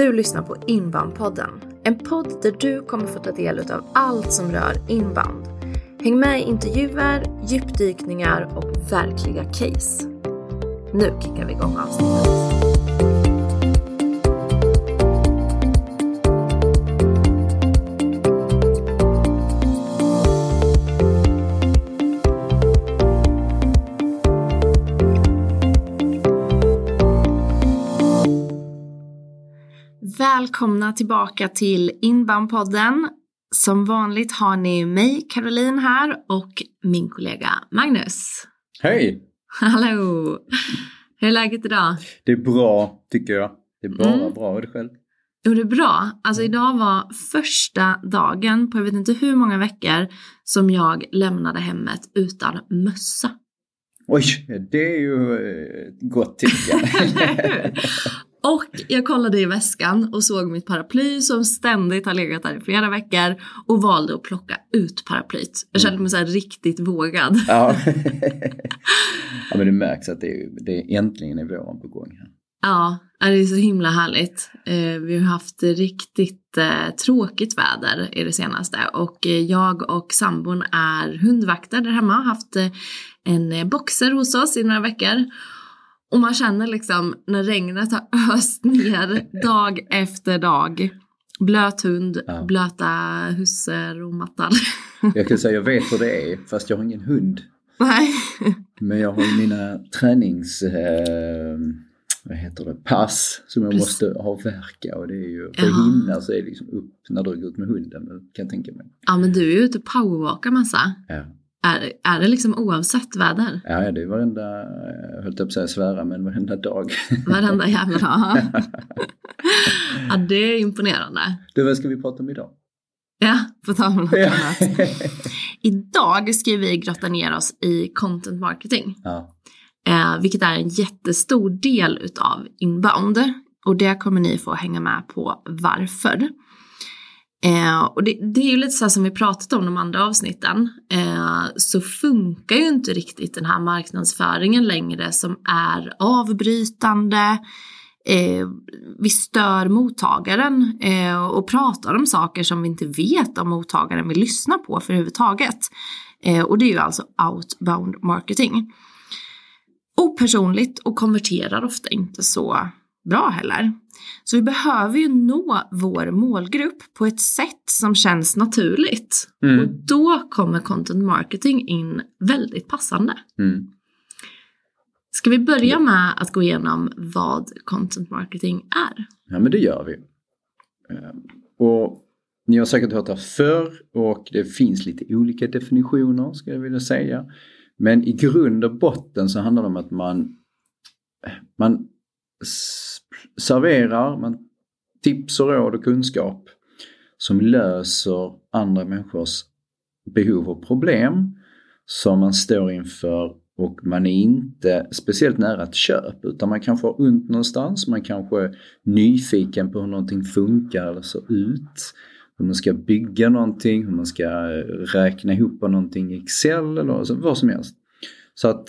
Du lyssnar på Inbandpodden. En podd där du kommer få ta del av allt som rör inband. Häng med i intervjuer, djupdykningar och verkliga case. Nu kickar vi igång avsnittet. Välkomna tillbaka till Inboundpodden. Som vanligt har ni mig, Caroline här och min kollega Magnus. Hej! Hallå! Hur är läget idag? Det är bra, tycker jag. Det är bara Mm. bra. Är det själv? Jo, det är bra. Alltså idag var första dagen på jag vet inte hur många veckor som jag lämnade hemmet utan mössa. Oj, det är ju eh, ett gott tecken. Och jag kollade i väskan och såg mitt paraply som ständigt har legat där i flera veckor och valde att plocka ut paraplyt. Jag kände mig så här riktigt vågad. ja. ja, men det märks att det är, det är äntligen är våren på gång. Här. Ja, det är så himla härligt. Eh, Vi har haft riktigt eh, tråkigt väder i det senaste och eh, jag och sambon är hundvakter där hemma. Har haft en boxer hos oss i några veckor. Och man känner liksom när regnet har öst ner dag efter dag. Blöt hund, Ja. blöta hussar och mattar. Jag kan säga jag vet hur det är, fast jag har ingen hund. Nej. Men jag har mina tränings... Eh, vad heter det? Pass som jag Precis. måste avverka och det är ju... För att Ja. hinna så är det liksom upp när du går ut med hunden, kan jag tänka mig. Ja men du är ju ute och powerwalkar massa. Ja. Är, är det liksom oavsett väder? Ja, det är varenda, jag höll på att säga svära, men varenda dag. Varenda jävla dag. ja, det är imponerande. Du, vad ska vi prata om idag? Ja, på tal om något annat. Idag ska vi grotta ner oss i content marketing. ja. Eh, vilket är en jättestor del utav inbound. Och det kommer ni få hänga med på varför. Eh, och det, det är ju lite så här som vi pratat om de andra avsnitten. Eh, så funkar ju inte riktigt den här marknadsföringen längre som är avbrytande. Eh, vi stör mottagaren eh, och pratar om saker som vi inte vet om mottagaren vill lyssna på för överhuvudtaget. Eh, och det är ju alltså outbound marketing opersonligt och konverterar ofta inte så bra heller. Så vi behöver ju nå vår målgrupp på ett sätt som känns naturligt. Mm. Och då kommer content marketing in väldigt passande. Mm. Ska vi börja med att gå igenom vad content marketing är? Ja, men det gör vi. Eh, Och ni har säkert hört det förr och det finns lite olika definitioner ska jag vilja säga. Men i grund och botten så handlar det om att man, man serverar man tips och råd och kunskap som löser andra människors behov och problem som man står inför och man är inte speciellt nära ett köp utan man kanske har ont någonstans, man kanske är nyfiken på hur någonting funkar eller ser ut. Hur man ska bygga någonting, hur man ska eh, räkna ihop någonting i Excel eller vad som helst. Så att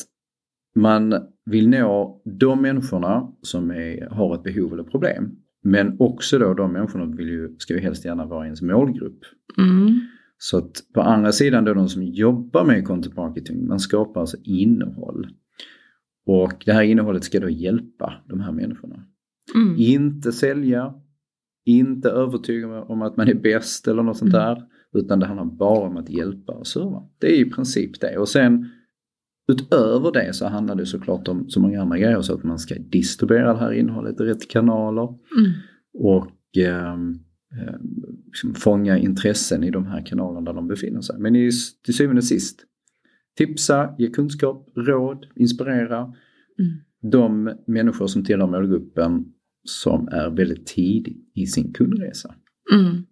man vill nå de människorna som är, har ett behov eller problem. Men också då de människorna vill ju, ska ju helst gärna vara ens målgrupp. Mm. Så att på andra sidan då de som jobbar med content marketing, man skapar alltså innehåll. Och det här innehållet ska då hjälpa de här människorna. Mm. Inte sälja, inte övertyga om att man är bäst eller något sånt Mm. där. Utan det handlar bara om att hjälpa och serva. Det är i princip det. Och sen utöver det så handlar det såklart om så många andra grejer. Så att man ska distribuera det här innehållet i rätt kanaler. Mm. Och ehm, liksom fånga intressen i de här kanalerna där de befinner sig. Men i, till syvende och sist, tipsa, ge kunskap, råd, inspirera Mm. de människor som tillhör målgruppen som är väldigt tidigt i sin kundresa. Mm.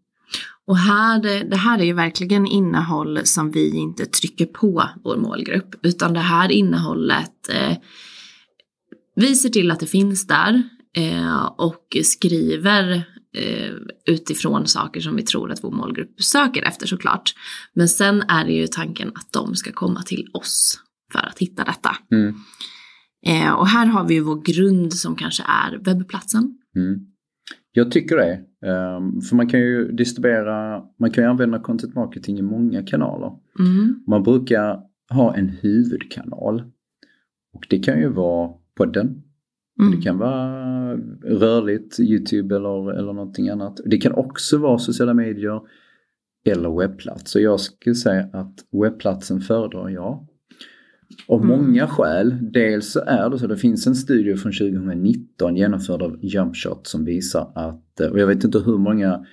Och här, det här är ju verkligen innehåll som vi inte trycker på vår målgrupp, utan det här innehållet, eh, vi ser till att det finns där eh, och skriver eh, utifrån saker som vi tror att vår målgrupp söker efter såklart. Men sen är det ju tanken att de ska komma till oss för att hitta detta. Mm. Eh, och här har vi ju vår grund som kanske är webbplatsen. Mm. Jag tycker det. Um, för man kan ju distribuera, man kan ju använda content marketing i många kanaler. Mm. Man brukar ha en huvudkanal. Och det kan ju vara podden. Mm. Det kan vara rörligt, Youtube eller, eller någonting annat. Det kan också vara sociala medier eller webbplats. Så jag skulle säga att webbplatsen föredrar jag. Av Mm. många skäl. Dels så är det så, det finns en studie från 2019 genomförd av Jumpshot som visar att, och jag vet inte hur många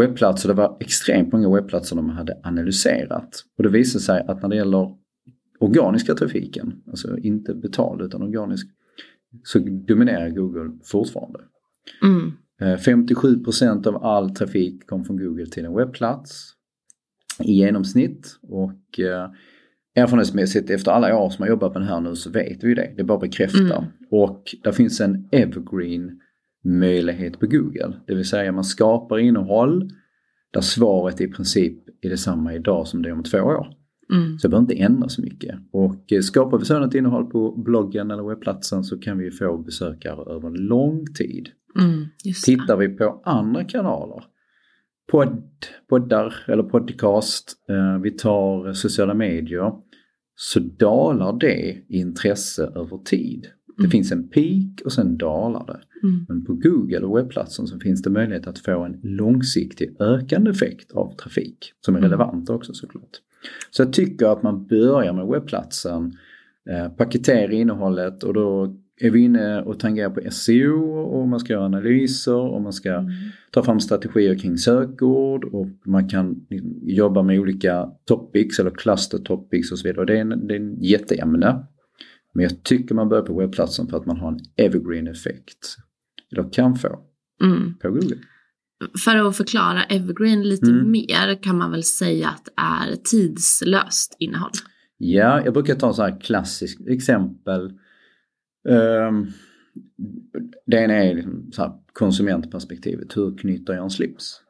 webbplatser, det var extremt många webbplatser de hade analyserat. Och det visar sig att när det gäller organiska trafiken, alltså inte betald utan organisk, så dominerar Google fortfarande. Mm. Eh, 57% av all trafik kom från Google till en webbplats i genomsnitt. Och eh, erfarenhetsmässigt efter alla år som jag jobbat med det här nu så vet vi det. Det bara bekräftar. Mm. Och där finns en evergreen möjlighet på Google. Det vill säga man skapar innehåll där svaret i princip är detsamma idag som det är om två år. Mm. Så det behöver inte ändra så mycket. Och eh, skapar vi sådant innehåll på bloggen eller webbplatsen så kan vi få besökare över lång tid. Mm. Tittar vi på andra kanaler, podd, poddar eller podcast, eh, vi tar sociala medier, så dalar det i intresse över tid. Det Mm. finns en peak och sen dalar det. Mm. Men på Google och webbplatsen så finns det möjlighet att få en långsiktig ökande effekt av trafik som är Mm. relevant också såklart. Så jag tycker att man börjar med webbplatsen, eh, paketera innehållet och då är vi inne och tangerar på SEO och man ska göra analyser och man ska Mm. ta fram strategier kring sökord och man kan jobba med olika topics eller cluster topics och så vidare. Och det är en, det är en jätteämne. Men jag tycker man börjar på webbplatsen för att man har en evergreen effekt. Eller kan få Mm. på Google. För att förklara evergreen lite Mm. mer kan man väl säga att det är tidslöst innehåll. Ja, jag brukar ta så här klassiskt exempel. Um, det ena är liksom så här konsumentperspektivet. Hur knyter jag en slips?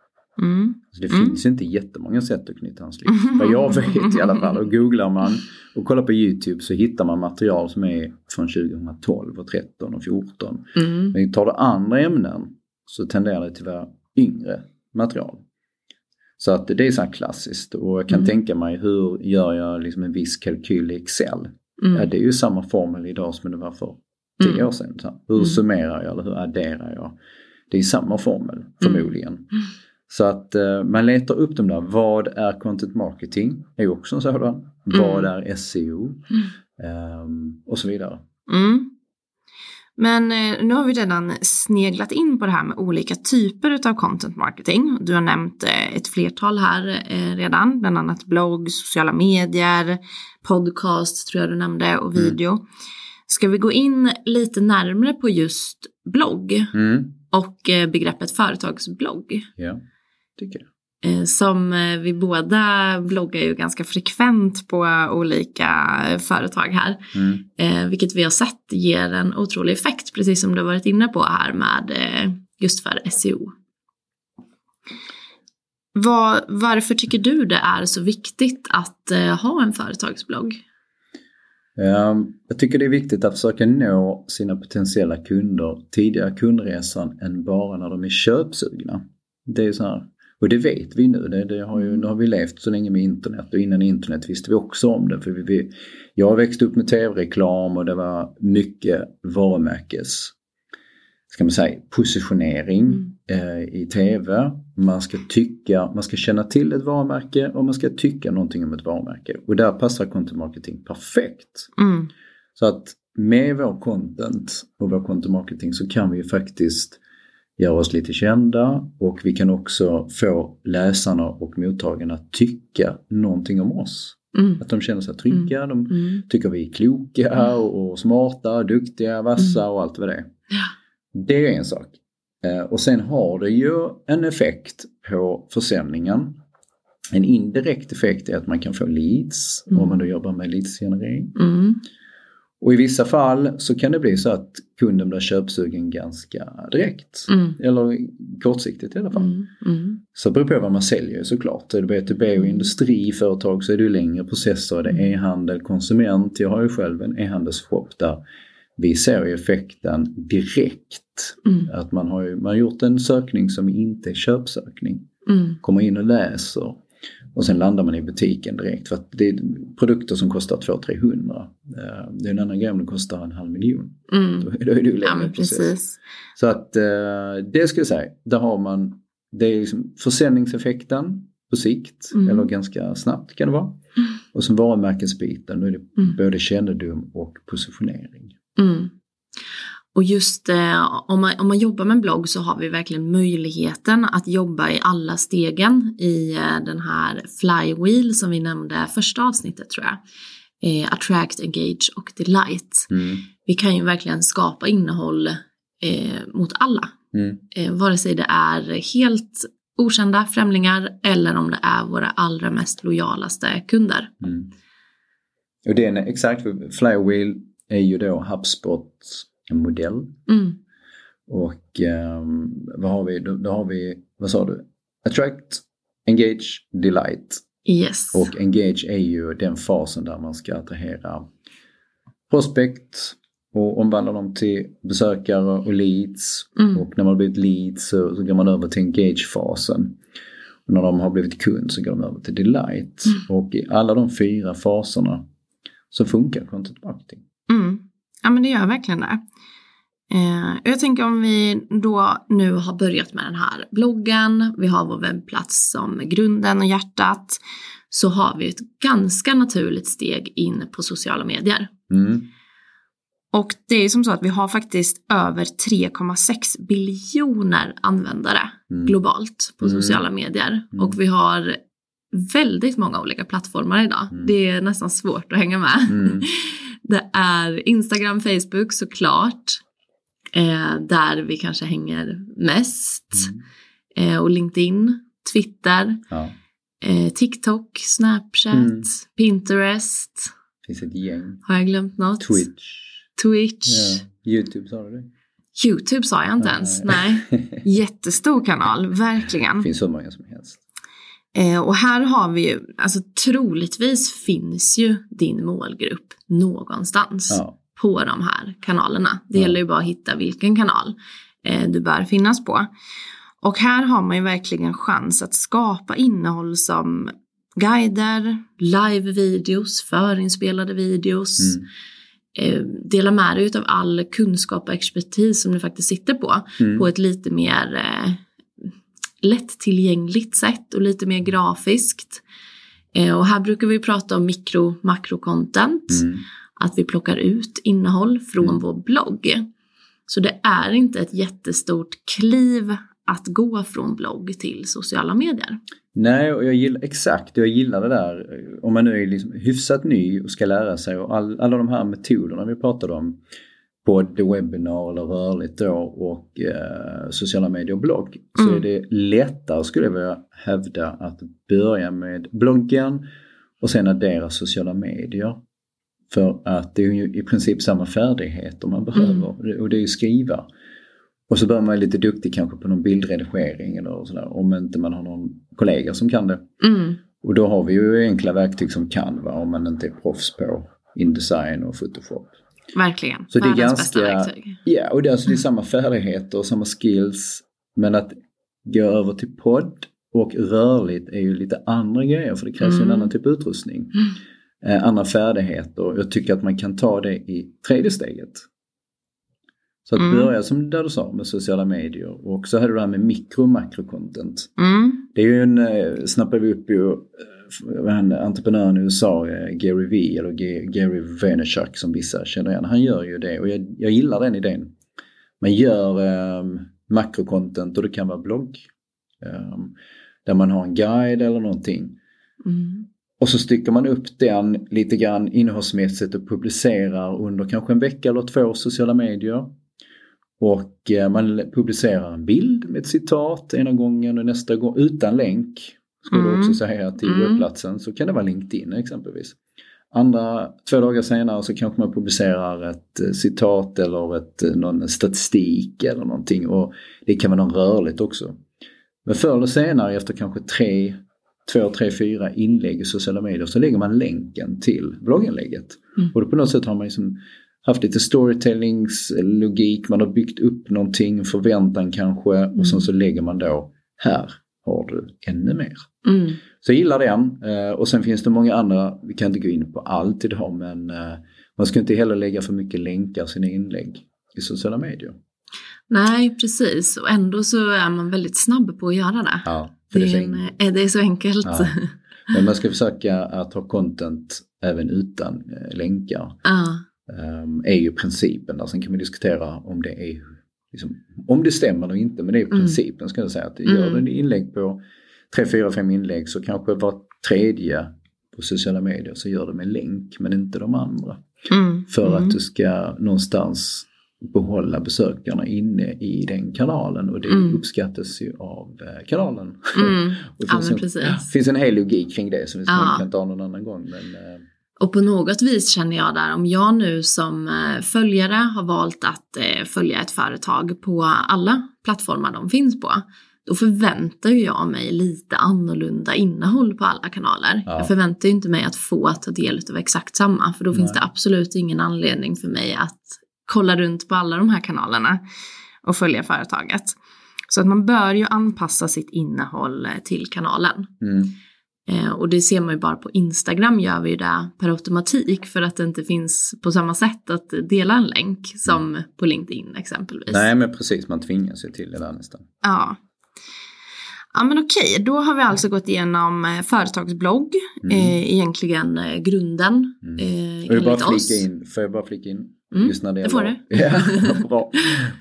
Mm. Så det Mm. finns inte jättemånga sätt att knyta en slips. Vad jag vet i alla fall. Och googlar man och kollar på YouTube så hittar man material som är från 2012 och 13 och 14. Mm. Men tar du andra ämnen så tenderar det till att vara yngre material. Så att det är så här klassiskt och jag kan Mm. tänka mig hur gör jag liksom en viss kalkyl i Excel? Mm. Ja, det är ju samma formel idag som det var för tio Mm. år sedan. Så hur Mm. summerar jag eller hur adderar jag? Det är samma formel förmodligen. Mm. Så att eh, man letar upp dem där. Vad är content marketing? är ju också en sådan. Vad är SEO? Ehm, och så vidare. Mm. Men eh, nu har vi redan sneglat in på det här med olika typer av content marketing. Du har nämnt eh, ett flertal här eh, redan, bland annat blogg, sociala medier, podcast tror jag du nämnde och Mm. Ska vi gå in lite närmare på just blogg Mm. och eh, begreppet företagsblogg? Ja, tycker jag. Eh, Som eh, vi båda bloggar ju ganska frekvent på olika företag här. Mm. Vilket vi har sett ger en otrolig effekt, precis som du har varit inne på här med just för SEO. Vad, varför tycker du det är så viktigt att ha en företagsblogg? Ehm, Jag tycker det är viktigt att försöka nå sina potentiella kunder tidigare kundresan än bara när de är köpsugna. Det är så här, och det vet vi nu. Det, det har ju, nu har vi levt så länge med internet och innan internet visste vi också om det. För vi, vi, jag har växt upp med tv-reklam och det var mycket varumärkes ska man säga, positionering eh, i tv. Man ska tycka, man ska känna till ett varumärke och man ska tycka någonting om ett varumärke. Och där passar content marketing perfekt. Mm. Så att med vår content och vår content marketing så kan vi ju faktiskt göra oss lite kända och vi kan också få läsarna och mottagarna att tycka någonting om oss. Mm. Att de känner sig trygga, de Mm. tycker vi är kloka och, och smarta, duktiga, vassa Mm. och allt vad det är. Ja. Det är en sak. Eh, Och sen har det ju en effekt på försäljningen. En indirekt effekt är att man kan få leads Mm. om man då jobbar med leadsgenerering. Mm. Och i vissa fall så kan det bli så att kunden blir köpsugen ganska direkt. Mm. Eller kortsiktigt i alla fall. Mm. Mm. Så det beror på vad man säljer såklart. Är det B2B och industriföretag så är det ju längre processer. Det är e-handel, konsument. Jag har ju själv en e-handelsshop där vi ser ju effekten direkt. Mm. Att man har, ju, man har gjort en sökning som inte är köpsökning. Mm. Kommer in och läser och sen landar man i butiken direkt. För att det är produkter som kostar 200-300. Eh, Det är en annan grej om det kostar en halv miljon. Mm. Då, då är det ju Ja längre process. precis. Så att eh, det skulle jag säga, där har man, det är liksom försäljningseffekten på sikt, Mm. eller ganska snabbt kan det vara. Och sen varumärkesbiten, då är det Mm. både kännedom och positionering. Och just eh, om, man, om man jobbar med en blogg så har vi verkligen möjligheten att jobba i alla stegen i eh, den här flywheel som vi nämnde första avsnittet tror jag. Eh, attract, engage och delight. Mm. Vi kan ju verkligen skapa innehåll eh, mot alla. Mm. Eh, vare sig det är helt okända främlingar eller om det är våra allra mest lojalaste kunder. Mm. Och det är exakt, Flywheel är ju då HubSpots modell. Mm. Och ehm, vad har vi? Då, då har vi, vad sa du? Attract, Engage, Delight. Yes. Och Engage är ju den fasen där man ska attrahera prospect och omvandla dem till besökare och leads. Mm. Och när man har blivit leads så, så går man över till Engage-fasen. Och när de har blivit kund så går de över till Delight. Mm. Och i alla de fyra faserna så funkar content marketing. Mm. Ja men det gör verkligen det. Eh, jag tänker om vi då nu har börjat med den här bloggen, vi har vår webbplats som grunden och hjärtat, så har vi ett ganska naturligt steg in på sociala medier. Mm. Och det är som så att vi har faktiskt över 3,6 biljoner användare Mm. globalt på Mm. sociala medier. Mm. Och vi har väldigt många olika plattformar idag. Mm. Det är nästan svårt att hänga med. Mm. Det är Instagram, Facebook såklart. Eh, där vi kanske hänger mest. Mm. Eh, och LinkedIn, Twitter, Ja, eh, TikTok, Snapchat, Mm. Pinterest. finns ett gäng. Har jag glömt något? Twitch. Twitch. Ja. Youtube sa du det? Youtube sa jag inte ens. Nej. Jättestor kanal, verkligen. Det finns så många som helst. Eh, och här har vi ju, alltså troligtvis finns ju din målgrupp någonstans Ja. På de här kanalerna. Det gäller ju bara att hitta vilken kanal eh, du bör finnas på. Och här har man ju verkligen chans att skapa innehåll som guider, live-videos, förinspelade videos. Mm. Eh, dela med dig av all kunskap och expertis som du faktiskt sitter på Mm. på ett lite mer eh, lättillgängligt sätt och lite mer grafiskt. Eh, och här brukar vi prata om mikro makrocontent, Mm. Att vi plockar ut innehåll från Mm. vår blogg. Så det är inte ett jättestort kliv att gå från blogg till sociala medier. Nej, och jag gillar exakt, jag gillar det där. Om man nu är liksom hyfsat ny och ska lära sig och all, alla de här metoderna vi pratade om. Podd, webbinar eller rörligt då och eh, sociala medier och blogg. Så Mm. är det lättare skulle jag vilja hävda att börja med bloggen och sen addera sociala medier. För att det är ju i princip samma färdigheter man behöver och det är ju skriva. Och så bör man vara lite duktig kanske på någon bildredigering eller sådär om inte man har någon kollega som kan det. Mm. Och då har vi ju enkla verktyg som kan vara om man inte är proffs på Indesign och Photoshop. Verkligen. Så det är Världens bästa ganska- verktyg. Ja, och det är, alltså, det är samma färdigheter och samma skills. Men att gå över till podd och rörligt är ju lite andra grejer för det krävs ju en Mm. annan typ av utrustning. Eh, andra färdigheter. Jag tycker att man kan ta det i tredje steget. Så att Mm. börja som där du sa med sociala medier och så hade du det här med mikro och makrocontent. Mm. Det är ju en, eh, snappar vi upp ju, eh, han, entreprenören i USA, eh, Gary V eller G- Gary Vaynerchuk som vissa känner igen. Han gör ju det och jag, jag gillar den idén. Man gör eh, makrocontent och det kan vara blogg. eh, där man har en guide eller någonting. Mm. Och så styckar man upp den lite grann innehållsmässigt och publicerar under kanske en vecka eller två sociala medier. Och eh, man publicerar en bild med ett citat ena gången och nästa gång utan länk. Skulle Mm. du också säga till Mm. webbplatsen så kan det vara LinkedIn exempelvis. Andra, två dagar senare så kanske man publicerar ett eh, citat eller ett, eh, någon statistik eller någonting och det kan vara något rörligt också. Men förr eller senare efter kanske tre, två, tre, fyra inlägg i sociala medier så lägger man länken till blogginlägget. Mm. Och då på något sätt har man liksom haft lite storytellingslogik, man har byggt upp någonting, förväntan kanske Mm. och sen så lägger man då, här har du ännu mer. Mm. Så jag gillar den. Eh, och sen finns det många andra, vi kan inte gå in på allt idag men eh, man ska inte heller lägga för mycket länkar i sina inlägg i sociala medier. Nej, precis. Och ändå så är man väldigt snabb på att göra det. Ja, för Det är en, eh, det är så enkelt. Ja. Men man ska försöka att ha content även utan eh, länkar. Ja. Um, är ju principen där. Sen kan vi diskutera om det är liksom, om det stämmer eller inte. Men det är ju Mm. principen ska jag säga. Att gör Mm. du en inlägg på tre, fyra, fem inlägg så kanske var tredje på sociala medier så gör det med länk men inte de andra. Mm. För mm. att du ska någonstans behålla besökarna inne i den kanalen och det Mm. uppskattas ju av eh, kanalen. Mm. Det Ja, finns, men en, finns en hel logik kring det som vi Ja. kan ta någon annan gång. Men, eh, Och på något vis känner jag där, om jag nu som eh, följare har valt att följa ett företag på alla plattformar de finns på, då förväntar jag mig lite annorlunda innehåll på alla kanaler. Ja. Jag förväntar ju inte mig att få ta del av exakt samma, för då finns Nej. det absolut ingen anledning för mig att kolla runt på alla de här kanalerna och följa företaget. Så att man bör ju anpassa sitt innehåll eh, till kanalen. mm. Eh, och det ser man ju bara på Instagram gör vi ju det per automatik för att det inte finns på samma sätt att dela en länk som på LinkedIn exempelvis. Nej men precis, man tvingas ju till det där nästan. Ja. Ja men okej, då har vi alltså gått igenom eh, företagsblogg, Mm. eh, egentligen grunden Mm. eh, Får jag bara enligt oss. in? Får jag bara flika in? Mm, Just när det det får gäller- Ja, bra.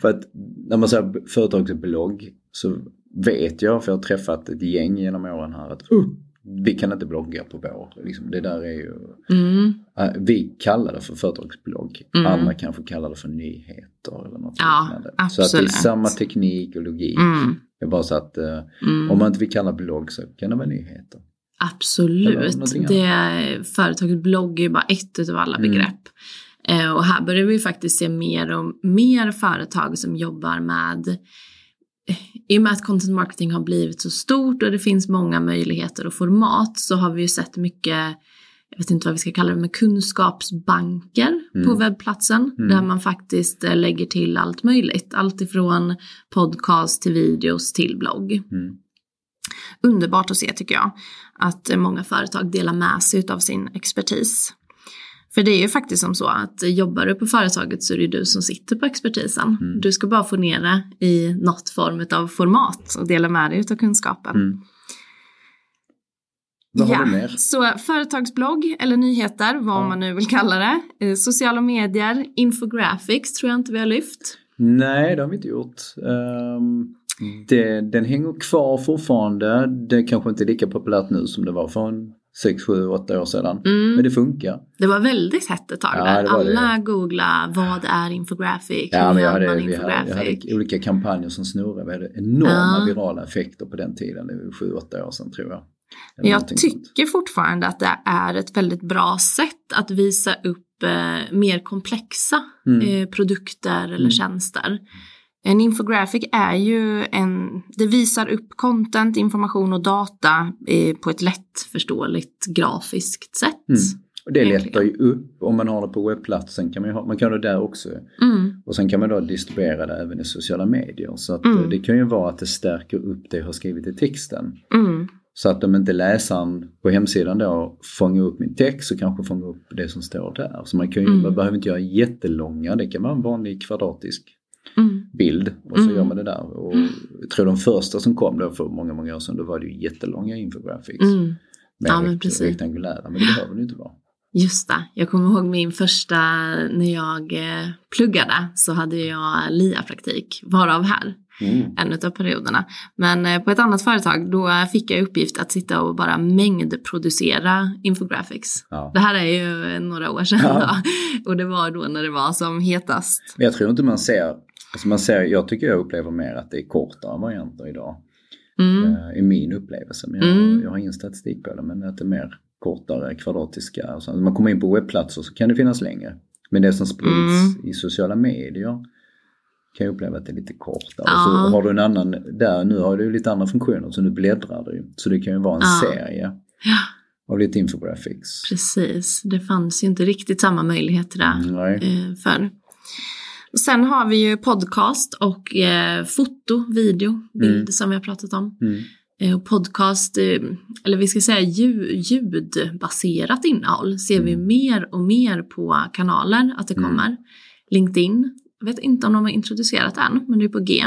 För att när man säger företagsblogg så vet jag, för jag har träffat ett gäng genom åren här, att uh, vi kan inte blogga på vår. Liksom, det där är ju, Mm. vi kallar det för företagsblogg. Mm. Andra kanske kallar det för nyheter eller något Ja, liknande. Så att det är samma teknik och logik. Mm. Det är bara så att eh, Mm. om man inte vill kalla blogg så kan det vara nyheter. Absolut. Det företagsblogg är ju bara ett av alla Mm. begrepp. Eh, och här börjar vi faktiskt se mer och mer företag som jobbar med eh, i och med att content marketing har blivit så stort och det finns många möjligheter och format så har vi ju sett mycket, jag vet inte vad vi ska kalla det, men kunskapsbanker Mm. på webbplatsen Mm. där man faktiskt eh, lägger till allt möjligt. Allt ifrån podcast till videos till blogg Mm. underbart att se tycker jag. Att många företag delar med sig av sin expertis. För det är ju faktiskt som så att jobbar du på företaget så är det du som sitter på expertisen. Mm. Du ska bara få ner det i något form av format och dela med dig av kunskapen. Mm. Vad har du mer? Så företagsblogg eller nyheter, vad Ja. man nu vill kalla det. Eh, Sociala medier, infographics tror jag inte vi har lyft. Nej, det har vi inte gjort. Um, det, den hänger kvar fortfarande. Det kanske inte är lika populärt nu som det var för en 6, 7, 8 år sedan. Mm. Men det funkar. Det var väldigt hett ett tag Ja, där. var det. Alla googla vad är infographic? Ja, Hur gör hade, man hade, jag hade olika kampanjer som snurrade. Vi hade enorma Ja. virala effekter på den tiden. Det var 7, 8 år sedan tror jag. Eller Jag någonting sånt. tycker fortfarande att det är ett väldigt bra sätt att visa upp eh, mer komplexa Mm. eh, produkter eller Mm. tjänster. En infographic är ju en, det visar upp content, information och data eh, på ett lättförståeligt grafiskt sätt. Mm. Och det lättar ju upp om man har det på webbplatsen. Kan man, ha, man kan ha det där också. Mm. Och sen kan man då distribuera det även i sociala medier. Så att Mm. det kan ju vara att det stärker upp det jag har skrivit i texten. Mm. Så att om inte läsaren på hemsidan då fångar upp min text så kanske fångar upp det som står där. Så man, kan ju, Mm. man behöver inte göra jättelånga, det kan vara en vanlig kvadratisk Mm. bild och så Mm. gör man det där. Och jag tror de första som kom då för många, många år sedan då var det ju jättelånga infographics. Mm. Med Ja, men precis. rektangulära, men det behöver det inte vara. Just det, jag kommer ihåg min första, när jag eh, pluggade så hade jag LIA-praktik, varav här, Mm. en av perioderna. Men eh, på ett annat företag då fick jag uppgift att sitta och bara mängdproducera infographics. Ja. Det här är ju några år sedan Ja. då. Och det var då när det var som hetast. Men jag tror inte man ser, alltså man ser, jag tycker jag upplever mer att det är kortare varianter idag. Mm. eh, i min upplevelse. Men jag, Mm. jag har ingen statistik på det. Men att det är mer kortare kvadratiska. Alltså, när man kommer in på webbplatser så kan det finnas längre. Men det som sprids Mm. i sociala medier kan jag uppleva att det är lite kortare. Ja. Så har du en annan, där nu har du lite andra funktioner så nu bläddrar du. Så det kan ju vara en Ja. serie. Ja. av lite infographics. Precis, det fanns ju inte riktigt samma möjligheter där Nej. eh, Sen har vi ju podcast och eh, foto, video, bild Mm. som vi har pratat om. Mm. Eh, podcast, eh, eller vi ska säga ljud, ljudbaserat innehåll ser vi Mm. mer och mer på kanaler att det Mm. kommer. LinkedIn, jag vet inte om de har introducerat än, men det är på G.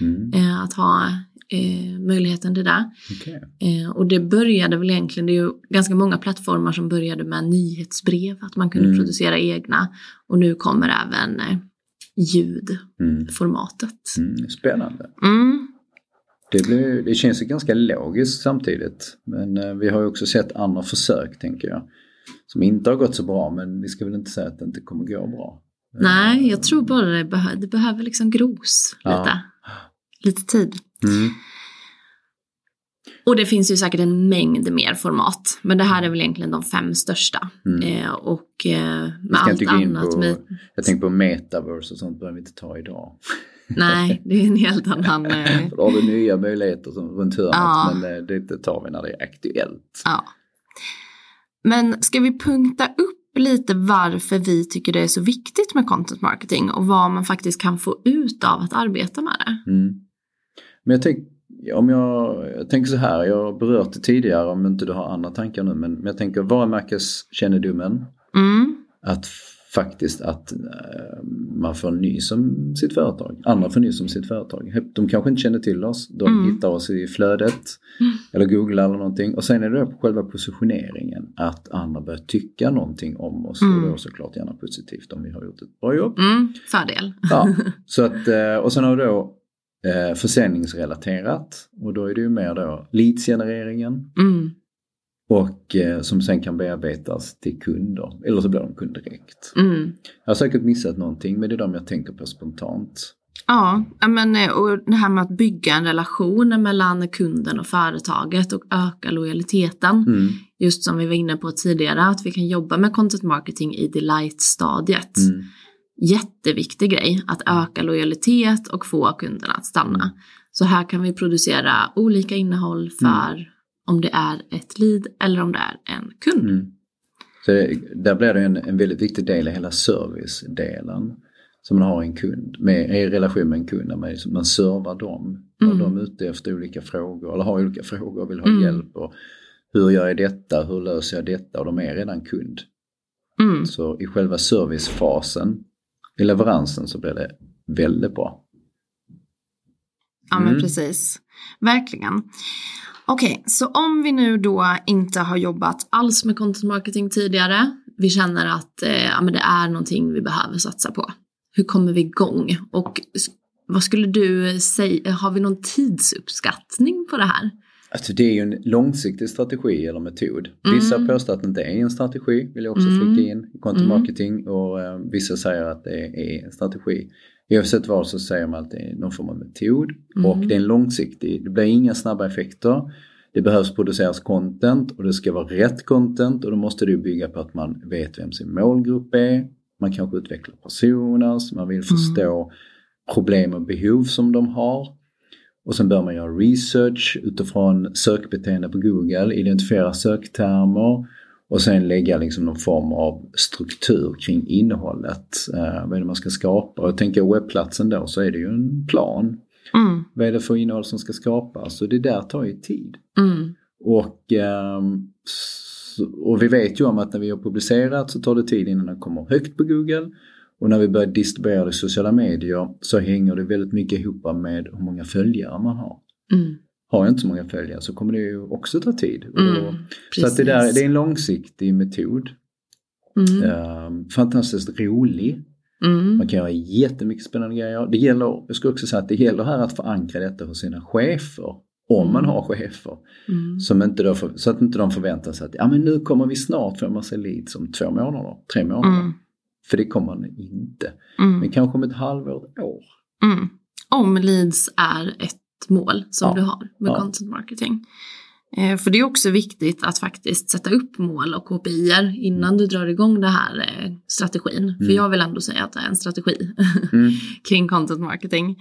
Mm. Eh, att ha eh, möjligheten till det. Okej. Eh, och det började väl egentligen, det är ju ganska många plattformar som började med nyhetsbrev, att man kunde Mm. producera egna. Och nu kommer även eh, ljudformatet. Mm. Mm. Spännande. Mm. Det, blir, det känns ju ganska logiskt samtidigt. Men eh, vi har ju också sett andra försök tänker jag. Som inte har gått så bra men vi ska väl inte säga att det inte kommer gå bra. Nej, jag tror bara det, behö- det behöver liksom gros Ja. lite. Lite tid. Mm. Och det finns ju säkert en mängd mer format. Men det här är väl egentligen de fem största. Mm. Eh, och eh, med allt annat på, med... jag tänker på metaverse och sånt behöver vi inte ta idag. Nej, det är en helt annan... Eh, För då har vi nya möjligheter som, runt hörnet Ja. men eh, det, tar vi när det är aktuellt. Ja. Men ska vi punkta upp lite varför vi tycker det är så viktigt med content marketing och vad man faktiskt kan få ut av att arbeta med det? Mm. Men jag, tänk, om jag, jag tänker så här, jag har berört det tidigare om inte du har andra tankar nu men, men jag tänker varumärkeskännedomen. Mm, Att faktiskt att eh, man får nys om sitt företag. Andra får nys om sitt företag. De kanske inte känner till oss. De Mm. hittar oss i flödet. Mm. Eller googlar eller någonting. Och sen är det på själva positioneringen. Att andra börjar tycka någonting om oss. Mm. Och då såklart gärna positivt om vi har gjort ett bra jobb. mm, fördel. Ja, så att, eh, och sen har vi då eh, försäljningsrelaterat. Och då är det ju mer då leadsgenereringen. Mm, Och eh, som sen kan bearbetas till kunder. Eller så blir de kunder direkt. mm. Jag har säkert missat någonting men det är de jag tänker på spontant. Ja, ja, men eh, och det här med att bygga en relation mellan kunden och företaget och öka lojaliteten. Mm. Just som vi var inne på tidigare, att vi kan jobba med content marketing i delight-stadiet. Mm. Jätteviktig grej, att öka lojalitet och få kunderna att stanna. Så här kan vi producera olika innehåll för om det är ett lead eller om det är en kund. Mm. Så det, där blir det en, en väldigt viktig del i hela servicedelen. Som man har en kund, med, i relation med en kund, när man, man servar dem. Mm. Och de är ute efter olika frågor, eller har olika frågor och vill ha Mm. hjälp. Och hur gör jag detta, hur löser jag detta? Och de är redan kund. Mm. Så i själva servicefasen, i leveransen så blir det väldigt bra. Ja men Mm. precis. Verkligen. Okej, så om vi nu då inte har jobbat alls med content marketing tidigare, vi känner att eh, ja, men det är någonting vi behöver satsa på. Hur kommer vi igång? Och vad skulle du säga, har vi någon tidsuppskattning på det här? Alltså det är ju en långsiktig strategi eller metod. Vissa Mm. påstår att det inte är en strategi, vill jag också Mm. flika in, i content Mm. marketing. Och eh, vissa säger att det är en strategi. Oavsett vad så säger man att det är någon form av metod. Mm. Och det är en långsiktig, det blir inga snabba effekter. Det behövs produceras content och det ska vara rätt content och då måste det bygga på att man vet vem sin målgrupp är. Man kanske utvecklar personas, man vill förstå problem och behov som de har. Och sen bör man göra research utifrån sökbeteende på Google, identifiera söktermer och sen lägga liksom någon form av struktur kring innehållet. Eh, vad är det man ska skapa? Och tänker webbplatsen då så är det ju en plan. Mm, Vad är det för innehåll som ska skapas? Och det där tar ju tid. mm, Och, s- och vi vet ju om att när vi har publicerat så tar det tid innan det kommer högt på Google. Och när vi börjar distribuera det i sociala medier så hänger det väldigt mycket ihop med hur många följare man har. mm, Har jag inte så många följare så kommer det ju också ta tid. Och mm. så att det, där, det är en långsiktig metod. Mm, Ehm, fantastiskt rolig. mm, Man kan göra jättemycket spännande grejer. Det gäller, jag skulle också säga att det gäller här att förankra detta hos sina chefer. Om man Mm. har chefer. mm, Som inte då för, så att inte de förväntar sig att ja, men nu kommer vi snart få en massa leads om två månader, tre månader. Mm, För det kommer man inte. mm. Men kanske om ett halvår, ett år. Mm. Om leads är ett mål som Ja. du har med Ja. content marketing. Eh, för det är också viktigt att faktiskt sätta upp mål och KPIer innan du drar igång den här eh, strategin. För Mm. jag vill ändå säga att det är en strategi Mm. kring content marketing.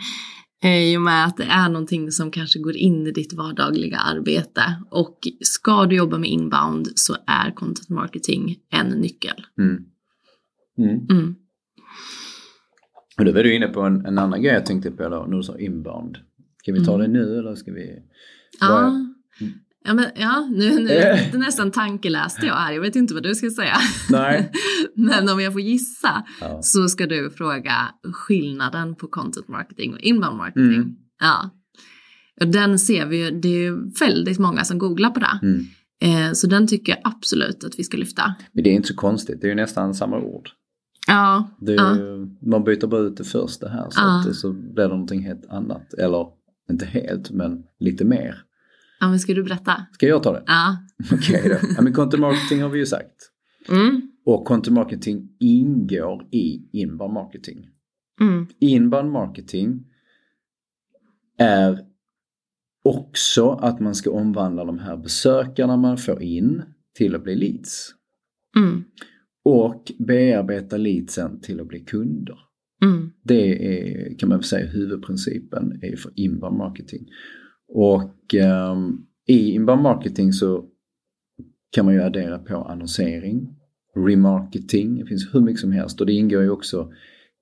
I och med att det är någonting som kanske går in i ditt vardagliga arbete. Och ska du jobba med inbound så är content marketing en nyckel. Mm. Mm. Mm. Och då var du inne på en, en annan grej jag tänkte på då, när du sa inbound. Ska vi ta Mm. det nu eller ska vi? Ja. Vad- Ja, men, ja, nu, nu det nästan tankeläste jag här. Jag vet inte vad du ska säga. Nej. Men om jag får gissa Ja. så ska du fråga skillnaden på content marketing och inbound marketing. Mm. Ja. Och den ser vi ju, det är ju väldigt många som googlar på det. Mm. Eh, så den tycker jag absolut att vi ska lyfta. Men det är inte så konstigt, det är ju nästan samma ord. Ja, Det ja. Man byter bara ut det första här så, Ja. att, så blir det någonting helt annat. Eller inte helt, men lite mer. ja, men ska du berätta? Ska jag ta det? Ja. Okej då. Ja, men content marketing har vi ju sagt. Mm. Och content marketing ingår i inbound marketing. Mm. Inbound marketing är också att man ska omvandla de här besökarna man får in till att bli leads. Mm. Och bearbeta leadsen till att bli kunder. Mm. Det är kan man väl säga huvudprincipen är för inbound marketing. Och ehm, i inbound marketing så kan man ju addera på annonsering, remarketing, det finns hur mycket som helst och det ingår ju också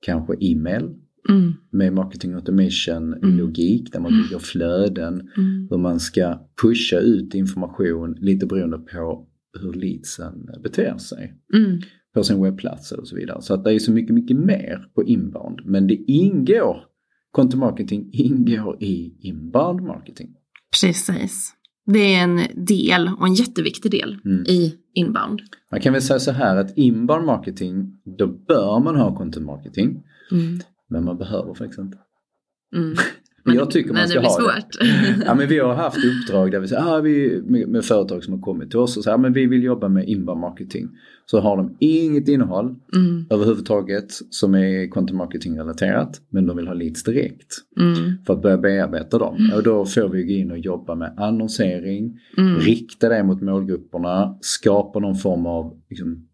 kanske e-mail Mm. med marketing automation Mm. logik där man bygger flöden, Mm. hur man ska pusha ut information lite beroende på hur leadsen beter sig Mm. på sin webbplats och så vidare. Så att det är så mycket, mycket mer på inbound. Men det ingår, content marketing ingår i inbound marketing. Precis. Det är en del och en jätteviktig del Mm. i inbound. Man kan väl säga så här att inbound marketing, då bör man ha content marketing. Mm. Men man behöver faktiskt inte. Mm. Men jag tycker man ska ha det. Ja, men vi har haft uppdrag där vi säger, ah, vi, med, med företag som har kommit till oss och säger, ah, men vi vill jobba med inbound marketing. Så har de inget innehåll Mm. överhuvudtaget som är content marketing relaterat, men de vill ha leads direkt. Mm. för att börja bearbeta dem. Och då får vi gå in och jobba med annonsering, Mm. rikta det mot målgrupperna, skapa någon form av liksom,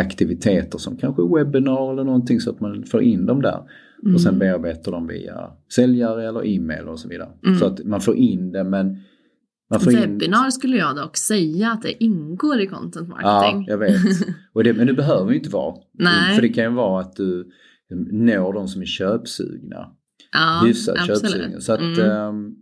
aktiviteter som kanske webbinar eller någonting så att man får in dem där. Och sen Mm. bearbetar dem via säljare eller e-mail och så vidare. Mm. Så att man får in det men man får in... Webbinar skulle jag dock säga att det ingår i content Ja, marketing. jag vet. Och det, men det behöver ju inte vara. Nej. För det kan ju vara att du når de som är köpsugna. Ja, hyfsat absolut. köpsugna. Så att, Mm.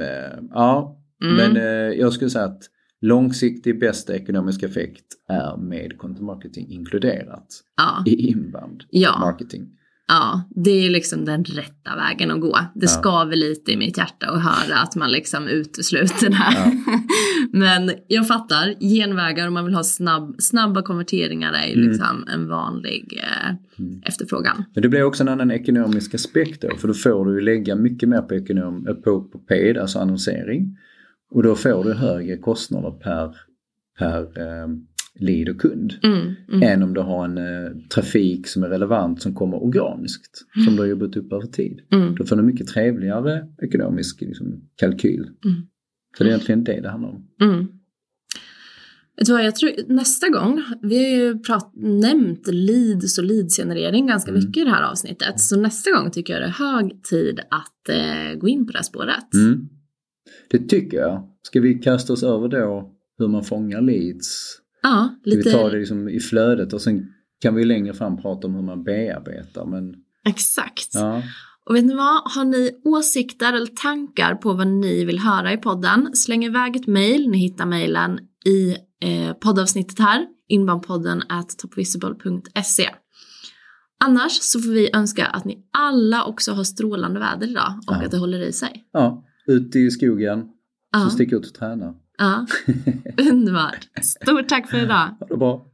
eh, ja, Mm. men eh, jag skulle säga att långsiktig bästa ekonomiska effekt är med content marketing inkluderat ja. i inbound Ja. marketing. Ja, det är liksom den rätta vägen att gå. Det Ja. skaver lite i mitt hjärta att höra att man liksom utesluter det här. Ja. Men jag fattar, genvägar om man vill ha snabb, snabba konverteringar är ju Mm. liksom en vanlig eh, Mm. efterfrågan. Men det blir också en annan ekonomisk aspekt då, för då får du ju lägga mycket mer på, ekonom, på, på paid, alltså annonsering. Och då får du högre kostnader per, per eh, lead och kund. Mm, mm, än om du har en eh, trafik som är relevant som kommer organiskt. Som du har jobbat upp över tid. mm, Då får du en mycket trevligare ekonomisk liksom, kalkyl. Mm. Så det är egentligen det det handlar om. mm. Jag tror nästa gång, vi har ju prat, nämnt leads och leadsgenerering ganska Mm. mycket i det här avsnittet. Så nästa gång tycker jag det är hög tid att eh, gå in på det här spåret. Mm. Det tycker jag. Ska vi kasta oss över då hur man fångar leads? Ja, lite vi ta det liksom i flödet och sen kan vi längre fram prata om hur man bearbetar. Men, exakt. ja. Och vet ni vad? Har ni åsikter eller tankar på vad ni vill höra i podden? Släng iväg ett mejl. Ni hittar mejlen i eh, poddavsnittet här. Inboundpodden at topvisible.se. Annars så får vi önska att ni alla också har strålande väder idag och Ja. att det håller i sig. ja, ut i skogen. Ja, Så stick ut och träna. Ja. underbart. Stort tack för idag. Ha det bra.